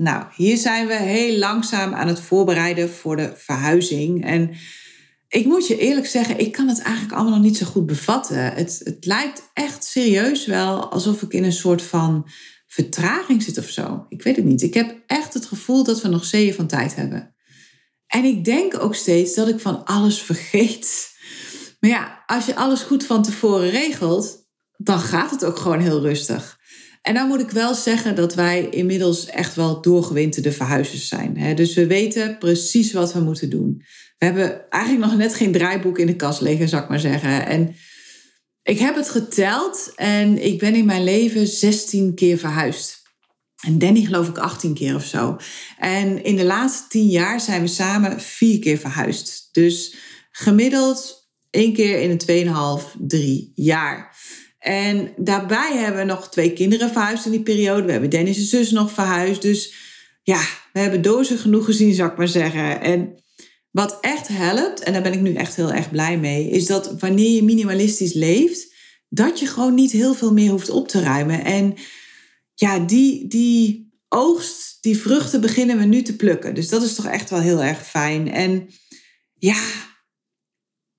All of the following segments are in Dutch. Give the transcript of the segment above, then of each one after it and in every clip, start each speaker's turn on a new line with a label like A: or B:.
A: Nou, hier zijn we heel langzaam aan het voorbereiden voor de verhuizing. En ik moet je eerlijk zeggen, ik kan het eigenlijk allemaal nog niet zo goed bevatten. Het, het lijkt echt serieus wel alsof ik in een soort van vertraging zit of zo. Ik weet het niet. Ik heb echt het gevoel dat we nog zeeën van tijd hebben. En ik denk ook steeds dat ik van alles vergeet. Maar ja, als je alles goed van tevoren regelt, dan gaat het ook gewoon heel rustig. En dan moet ik wel zeggen dat wij inmiddels echt wel doorgewinterde verhuizers zijn. Dus we weten precies wat we moeten doen. We hebben eigenlijk nog net geen draaiboek in de kast liggen, zou ik maar zeggen. En ik heb het geteld en ik ben in mijn leven 16 keer verhuisd. En Danny geloof ik 18 keer of zo. En in de laatste 10 jaar zijn we samen vier keer verhuisd. Dus gemiddeld één keer in een 2,5, 3 jaar. En daarbij hebben we nog twee kinderen verhuisd in die periode. We hebben Dennis' zus nog verhuisd. Dus ja, we hebben dozen genoeg gezien, zou ik maar zeggen. En wat echt helpt, en daar ben ik nu echt heel erg blij mee, is dat wanneer je minimalistisch leeft, dat je gewoon niet heel veel meer hoeft op te ruimen. En ja, die, die oogst, die vruchten beginnen we nu te plukken. Dus dat is toch echt wel heel erg fijn. En ja,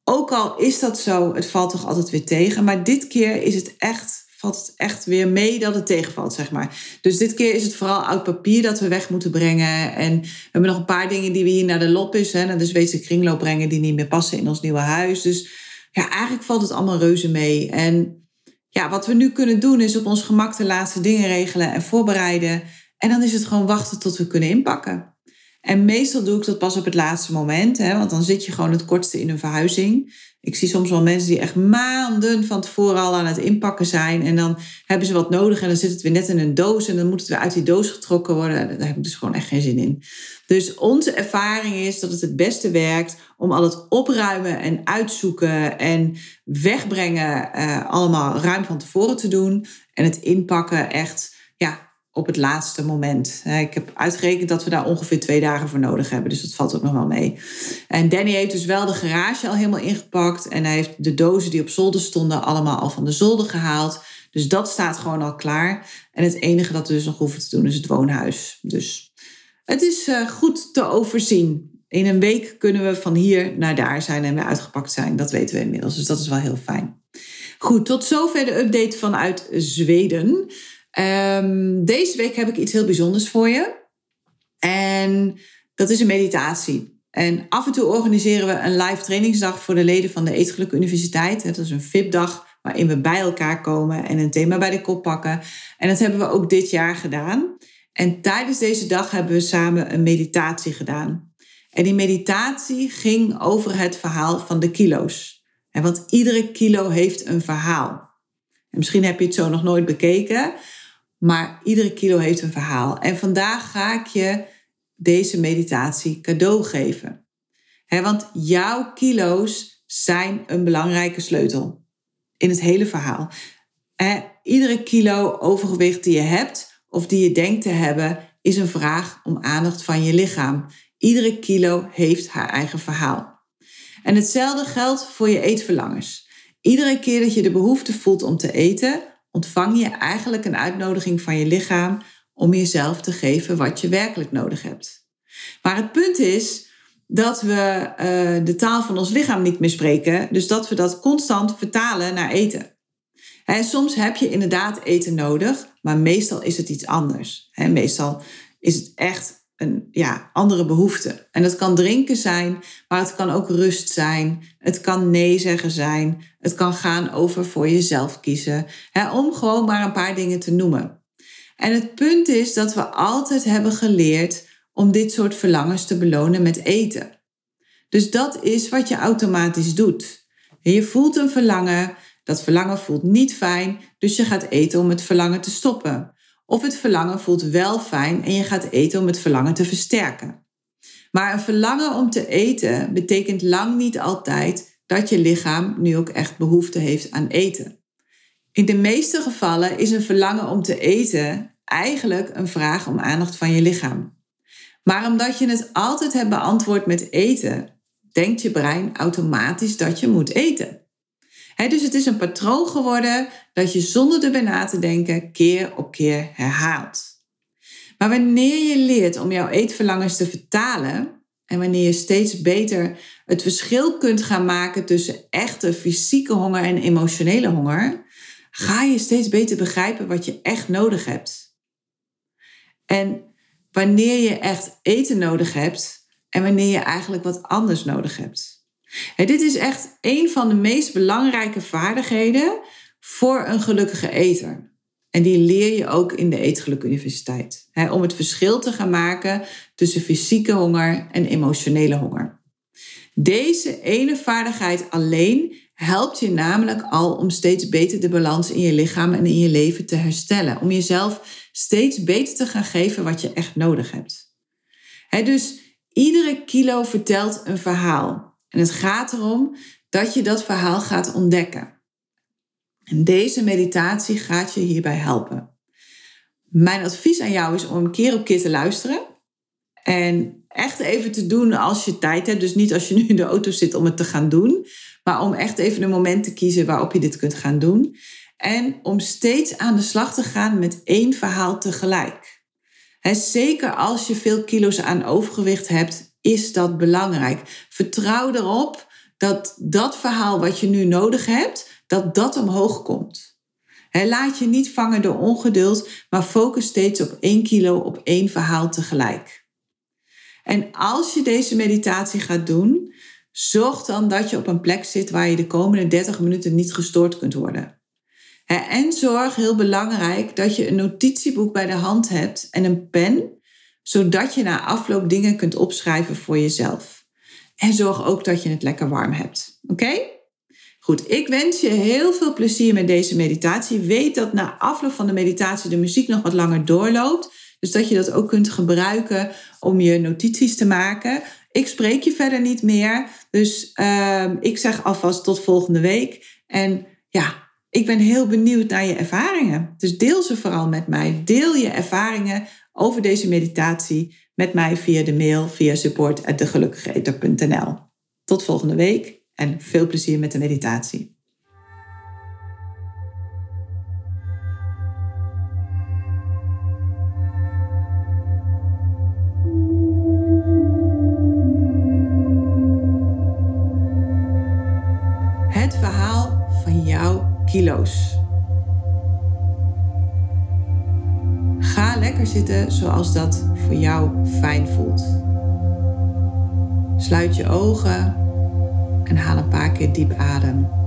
A: ook al is dat zo, het valt toch altijd weer tegen. Maar dit keer is het echt, valt het echt weer mee dat het tegenvalt, zeg maar. Dus dit keer is het vooral oud papier dat we weg moeten brengen. En we hebben nog een paar dingen die we hier naar de lopis, hè, naar de Zweedse kringloop brengen, die niet meer passen in ons nieuwe huis. Dus ja, eigenlijk valt het allemaal reuze mee. En ja, wat we nu kunnen doen is op ons gemak de laatste dingen regelen en voorbereiden. En dan is het gewoon wachten tot we kunnen inpakken. En meestal doe ik dat pas op het laatste moment, hè, want dan zit je gewoon het kortste in een verhuizing. Ik zie soms wel mensen die echt maanden van tevoren al aan het inpakken zijn. En dan hebben ze wat nodig en dan zit het weer net in een doos. En dan moet het weer uit die doos getrokken worden. Daar heb ik dus gewoon echt geen zin in. Dus onze ervaring is dat het het beste werkt om al het opruimen en uitzoeken en wegbrengen uh, allemaal ruim van tevoren te doen. En het inpakken echt op het laatste moment. Ik heb uitgerekend dat we daar ongeveer twee dagen voor nodig hebben. Dus dat valt ook nog wel mee. En Danny heeft dus wel de garage al helemaal ingepakt. En hij heeft de dozen die op zolder stonden allemaal al van de zolder gehaald. Dus dat staat gewoon al klaar. En het enige dat we dus nog hoeven te doen is het woonhuis. Dus het is eh, goed te overzien. In een week kunnen we van hier naar daar zijn en weer uitgepakt zijn. Dat weten we inmiddels. Dus dat is wel heel fijn. Goed, tot zover de update vanuit Zweden. Um, deze week heb ik iets heel bijzonders voor je. En dat is een meditatie. En af en toe organiseren we een live trainingsdag voor de leden van de Eetgeluk Universiteit. Dat is een VIP-dag waarin we bij elkaar komen en een thema bij de kop pakken. En dat hebben we ook dit jaar gedaan. En tijdens deze dag hebben we samen een meditatie gedaan. En die meditatie ging over het verhaal van de kilo's. Want iedere kilo heeft een verhaal. En misschien heb je het zo nog nooit bekeken, maar iedere kilo heeft een verhaal. En vandaag ga ik je deze meditatie cadeau geven. want jouw kilo's zijn een belangrijke sleutel in het hele verhaal. iedere kilo overgewicht die je hebt of die je denkt te hebben, is een vraag om aandacht van je lichaam. Iedere kilo heeft haar eigen verhaal. En hetzelfde geldt voor je eetverlangens. Iedere keer dat je de behoefte voelt om te eten, ontvang je eigenlijk een uitnodiging van je lichaam om jezelf te geven wat je werkelijk nodig hebt. Maar het punt is dat we uh, de taal van ons lichaam niet meer spreken, dus dat we dat constant vertalen naar eten. En soms heb je inderdaad eten nodig, maar meestal is het iets anders. meestal is het echt een ja, andere behoefte. En dat kan drinken zijn, maar het kan ook rust zijn. Het kan nee zeggen zijn. Het kan gaan over voor jezelf kiezen. Hè, om gewoon maar een paar dingen te noemen. En het punt is dat we altijd hebben geleerd om dit soort verlangens te belonen met eten. Dus dat is wat je automatisch doet. je voelt een verlangen, dat verlangen voelt niet fijn, dus je gaat eten om het verlangen te stoppen. Of het verlangen voelt wel fijn en je gaat eten om het verlangen te versterken. Maar een verlangen om te eten betekent lang niet altijd dat je lichaam nu ook echt behoefte heeft aan eten. In de meeste gevallen is een verlangen om te eten eigenlijk een vraag om aandacht van je lichaam. Maar omdat je het altijd hebt beantwoord met eten, denkt je brein automatisch dat je moet eten. Dus het is een patroon geworden dat je zonder erbij na te denken keer op keer herhaalt. Maar wanneer je leert om jouw eetverlangens te vertalen en wanneer je steeds beter het verschil kunt gaan maken tussen echte fysieke honger en emotionele honger, ga je steeds beter begrijpen wat je echt nodig hebt. En wanneer je echt eten nodig hebt en wanneer je eigenlijk wat anders nodig hebt. Dit is echt een van de meest belangrijke vaardigheden voor een gelukkige eter. En die leer je ook in de Eetgeluk Universiteit. om het verschil te gaan maken tussen fysieke honger en emotionele honger. Deze ene vaardigheid alleen helpt je namelijk al om steeds beter de balans in je lichaam en in je leven te herstellen. Om jezelf steeds beter te gaan geven wat je echt nodig hebt. dus iedere kilo vertelt een verhaal. En het gaat erom dat je dat verhaal gaat ontdekken. En deze meditatie gaat je hierbij helpen. Mijn advies aan jou is om keer op keer te luisteren. En echt even te doen als je tijd hebt. Dus niet als je nu in de auto zit om het te gaan doen. Maar om echt even een moment te kiezen waarop je dit kunt gaan doen. En om steeds aan de slag te gaan met één verhaal tegelijk. zeker als je veel kilo's aan overgewicht hebt, is dat belangrijk. Vertrouw erop dat dat verhaal wat je nu nodig hebt, dat dat omhoog komt. laat je niet vangen door ongeduld, maar focus steeds op één kilo op één verhaal tegelijk. En als je deze meditatie gaat doen, zorg dan dat je op een plek zit waar je de komende 30 minuten niet gestoord kunt worden. En zorg, heel belangrijk, dat je een notitieboek bij de hand hebt en een pen, zodat je na afloop dingen kunt opschrijven voor jezelf. En zorg ook dat je het lekker warm hebt. Oké? Goed, ik wens je heel veel plezier met deze meditatie. Weet dat na afloop van de meditatie de muziek nog wat langer doorloopt. Dus dat je dat ook kunt gebruiken om je notities te maken. Ik spreek je verder niet meer. Dus uh, ik zeg alvast tot volgende week. En ja, ik ben heel benieuwd naar je ervaringen. Dus deel ze vooral met mij. Deel je ervaringen over deze meditatie met mij via de mail via support@degelukkigeeter.nl. Tot volgende week en veel plezier met de meditatie. Zoals dat voor jou fijn voelt. Sluit je ogen en haal een paar keer diep adem.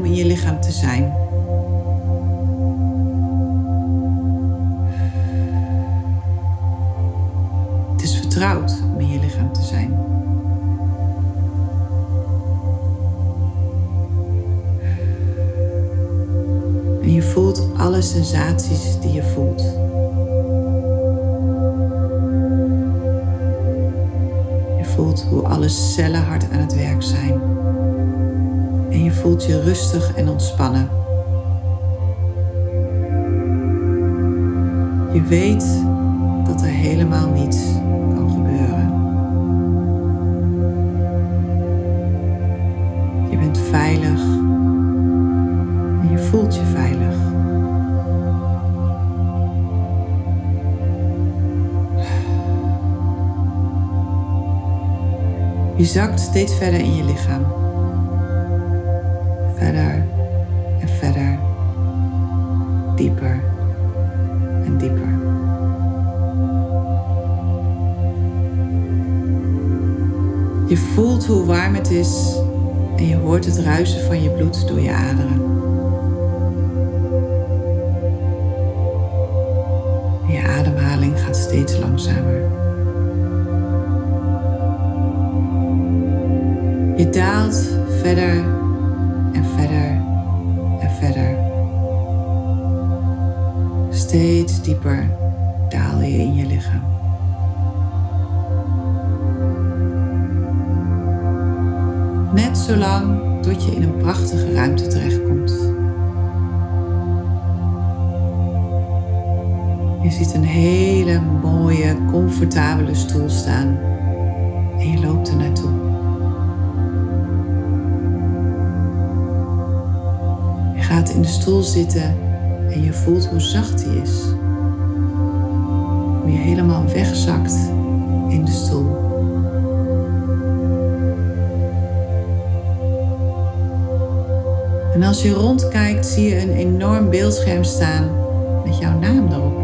A: Om in je lichaam te zijn. Het is vertrouwd om in je lichaam te zijn. En je voelt alle sensaties die je voelt. Je voelt hoe alle cellen hard aan het werk zijn je voelt je rustig en ontspannen. Je weet dat er helemaal niets kan gebeuren. Je bent veilig en je voelt je veilig. Je zakt steeds verder in je lichaam. Verder en verder. Dieper en dieper. Je voelt hoe warm het is en je hoort het ruisen van je bloed door je aderen. Je ademhaling gaat steeds langzamer. Je daalt verder Steeds dieper daal je in je lichaam. Net zolang tot je in een prachtige ruimte terechtkomt. Je ziet een hele mooie, comfortabele stoel staan en je loopt er naartoe. Je gaat in de stoel zitten en je voelt hoe zacht die is. Hoe je helemaal wegzakt in de stoel. En als je rondkijkt, zie je een enorm beeldscherm staan met jouw naam erop.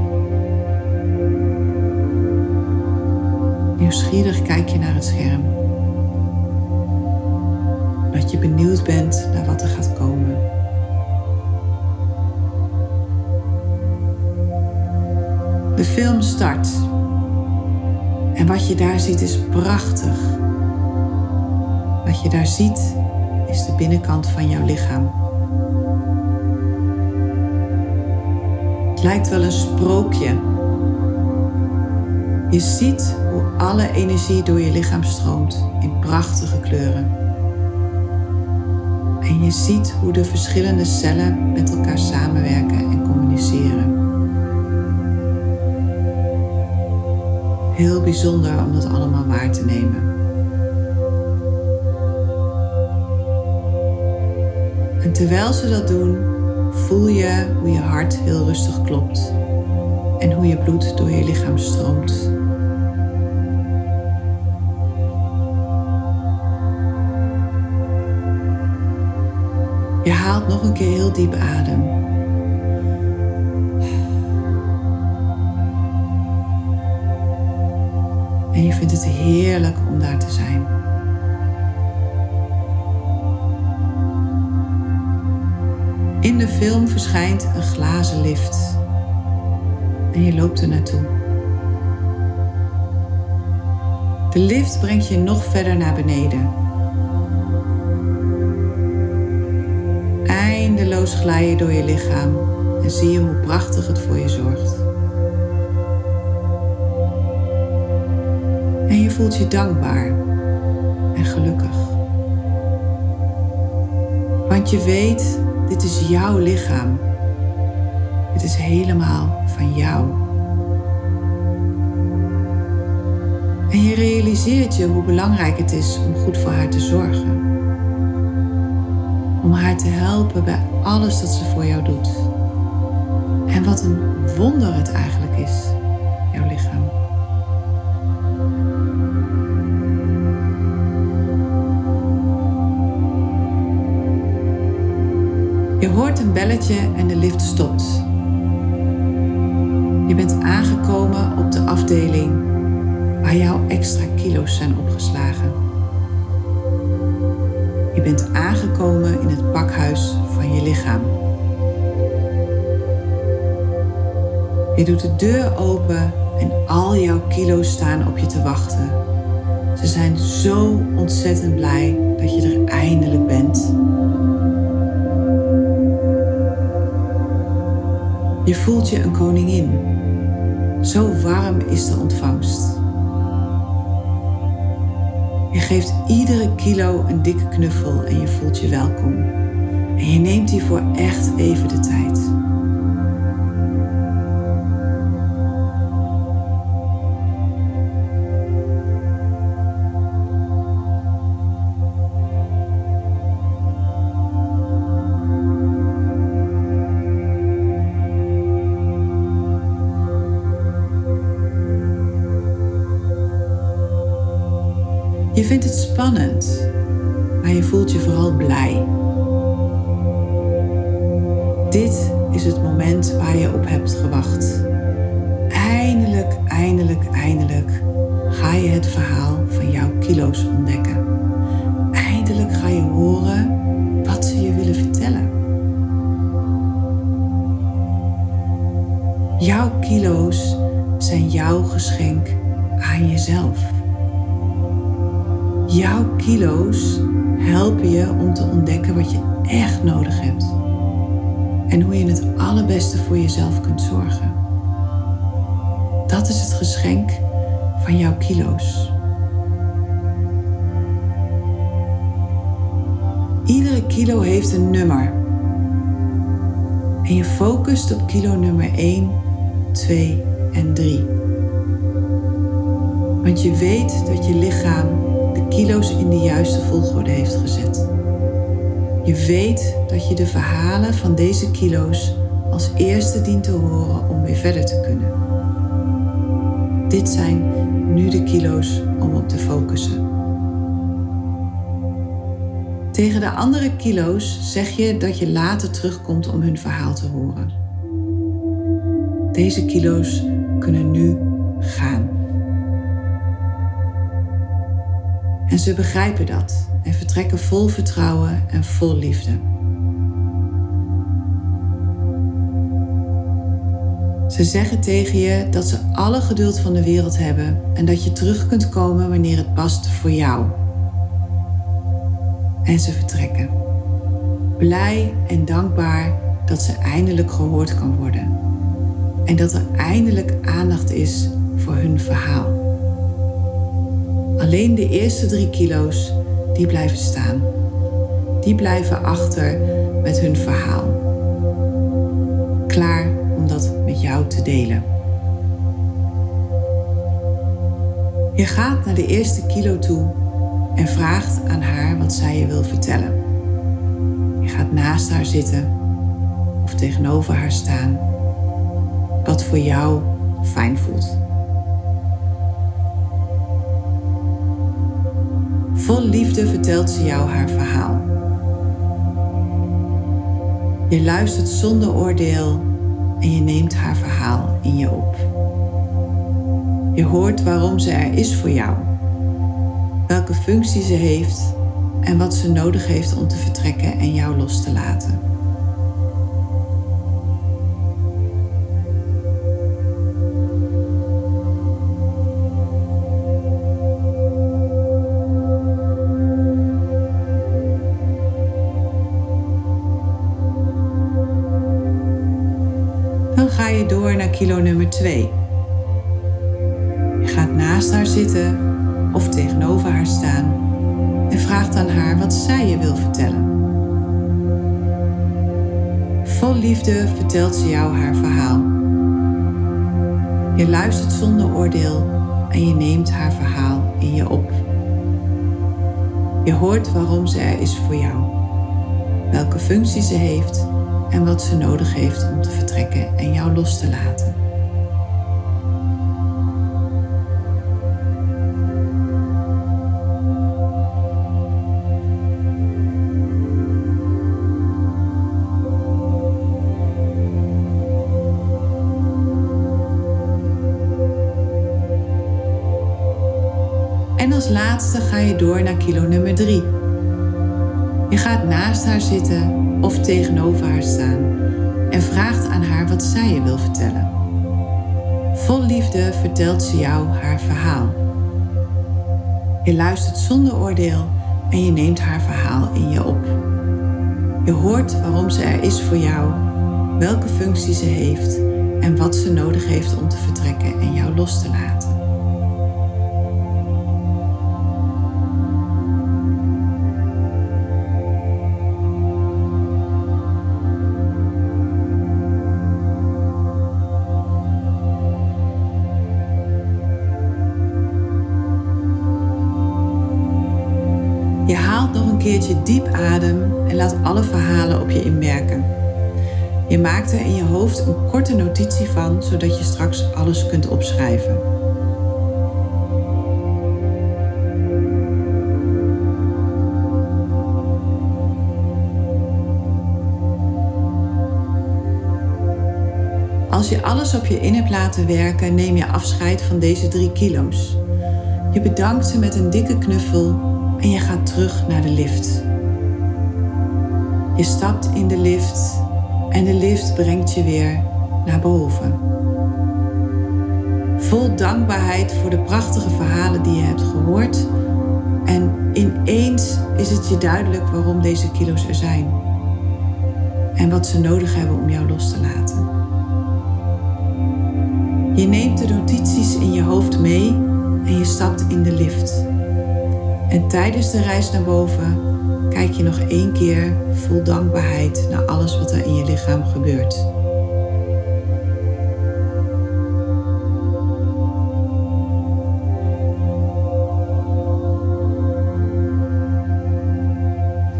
A: Nieuwsgierig kijk je naar het scherm. Dat je benieuwd bent naar wat er gaat komen. De film start. En wat je daar ziet is prachtig. Wat je daar ziet is de binnenkant van jouw lichaam. Het lijkt wel een sprookje. Je ziet hoe alle energie door je lichaam stroomt in prachtige kleuren. En je ziet hoe de verschillende cellen met elkaar samenwerken en communiceren. Heel bijzonder om dat allemaal waar te nemen. En terwijl ze dat doen, voel je hoe je hart heel rustig klopt en hoe je bloed door je lichaam stroomt. Je haalt nog een keer heel diep adem. Je vindt het heerlijk om daar te zijn. In de film verschijnt een glazen lift. En je loopt er naartoe. De lift brengt je nog verder naar beneden. Eindeloos glij je door je lichaam en zie je hoe prachtig het voor je zorgt. Je voelt je dankbaar en gelukkig. Want je weet dit is jouw lichaam. Het is helemaal van jou. En je realiseert je hoe belangrijk het is om goed voor haar te zorgen. Om haar te helpen bij alles dat ze voor jou doet. En wat een wonder het eigenlijk is, Je hoort een belletje en de lift stopt. Je bent aangekomen op de afdeling waar jouw extra kilo's zijn opgeslagen. Je bent aangekomen in het pakhuis van je lichaam. Je doet de deur open en al jouw kilo's staan op je te wachten. Ze zijn zo ontzettend blij dat je er eindelijk bent. Je voelt je een koningin. Zo warm is de ontvangst. Je geeft iedere kilo een dikke knuffel en je voelt je welkom. En je neemt hiervoor echt even de tijd. Blij. Dit is het moment waar je op hebt gewacht. Eindelijk, eindelijk, eindelijk ga je het verhaal van jouw kilo's ontdekken. Eindelijk ga je horen wat ze je willen vertellen. Jouw kilo's zijn jouw geschenk aan jezelf. Jouw kilo's helpen je om te ontdekken wat je echt nodig hebt en hoe je het allerbeste voor jezelf kunt zorgen. Dat is het geschenk van jouw kilo's. Iedere kilo heeft een nummer. En je focust op kilo nummer 1, 2 en 3. Want je weet dat je lichaam kilo's in de juiste volgorde heeft gezet. Je weet dat je de verhalen van deze kilo's als eerste dient te horen om weer verder te kunnen. Dit zijn nu de kilo's om op te focussen. Tegen de andere kilo's zeg je dat je later terugkomt om hun verhaal te horen. Deze kilo's kunnen nu gaan. En ze begrijpen dat en vertrekken vol vertrouwen en vol liefde. Ze zeggen tegen je dat ze alle geduld van de wereld hebben en dat je terug kunt komen wanneer het past voor jou. En ze vertrekken. Blij en dankbaar dat ze eindelijk gehoord kan worden. En dat er eindelijk aandacht is voor hun verhaal. Alleen de eerste drie kilo's, die blijven staan. Die blijven achter met hun verhaal. Klaar om dat met jou te delen. Je gaat naar de eerste kilo toe en vraagt aan haar wat zij je wil vertellen. Je gaat naast haar zitten of tegenover haar staan, wat voor jou fijn voelt. Vol liefde vertelt ze jou haar verhaal. Je luistert zonder oordeel en je neemt haar verhaal in je op. Je hoort waarom ze er is voor jou, welke functie ze heeft en wat ze nodig heeft om te vertrekken en jou los te laten. Kilo nummer 2. Je gaat naast haar zitten of tegenover haar staan en vraagt aan haar wat zij je wil vertellen. Vol liefde vertelt ze jou haar verhaal. Je luistert zonder oordeel en je neemt haar verhaal in je op. Je hoort waarom ze er is voor jou, welke functie ze heeft en wat ze nodig heeft om te vertrekken en jou los te laten. En als laatste ga je door naar kilo nummer 3. Je gaat naast haar zitten of tegenover haar staan en vraagt aan haar wat zij je wil vertellen. Vol liefde vertelt ze jou haar verhaal. Je luistert zonder oordeel en je neemt haar verhaal in je op. Je hoort waarom ze er is voor jou, welke functie ze heeft en wat ze nodig heeft om te vertrekken en jou los te laten. je diep adem en laat alle verhalen op je inwerken. Je maakt er in je hoofd een korte notitie van, zodat je straks alles kunt opschrijven. Als je alles op je in hebt laten werken, neem je afscheid van deze drie kilo's. Je bedankt ze met een dikke knuffel en je gaat terug naar de lift. Je stapt in de lift en de lift brengt je weer naar boven. Vol dankbaarheid voor de prachtige verhalen die je hebt gehoord. En ineens is het je duidelijk waarom deze kilo's er zijn. En wat ze nodig hebben om jou los te laten. Je neemt de notities in je hoofd mee en je stapt in de lift. En tijdens de reis naar boven kijk je nog één keer vol dankbaarheid naar alles wat er in je lichaam gebeurt.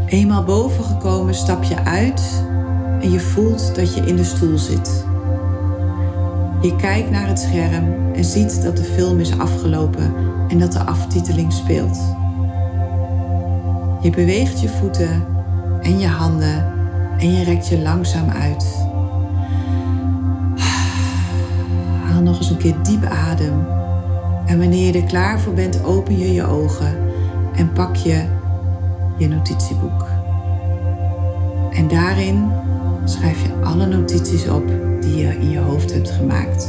A: Eenmaal boven gekomen stap je uit en je voelt dat je in de stoel zit. Je kijkt naar het scherm en ziet dat de film is afgelopen en dat de aftiteling speelt. Je beweegt je voeten en je handen en je rekt je langzaam uit. Haal nog eens een keer diep adem. En wanneer je er klaar voor bent, open je je ogen en pak je je notitieboek. En daarin schrijf je alle notities op die je in je hoofd hebt gemaakt.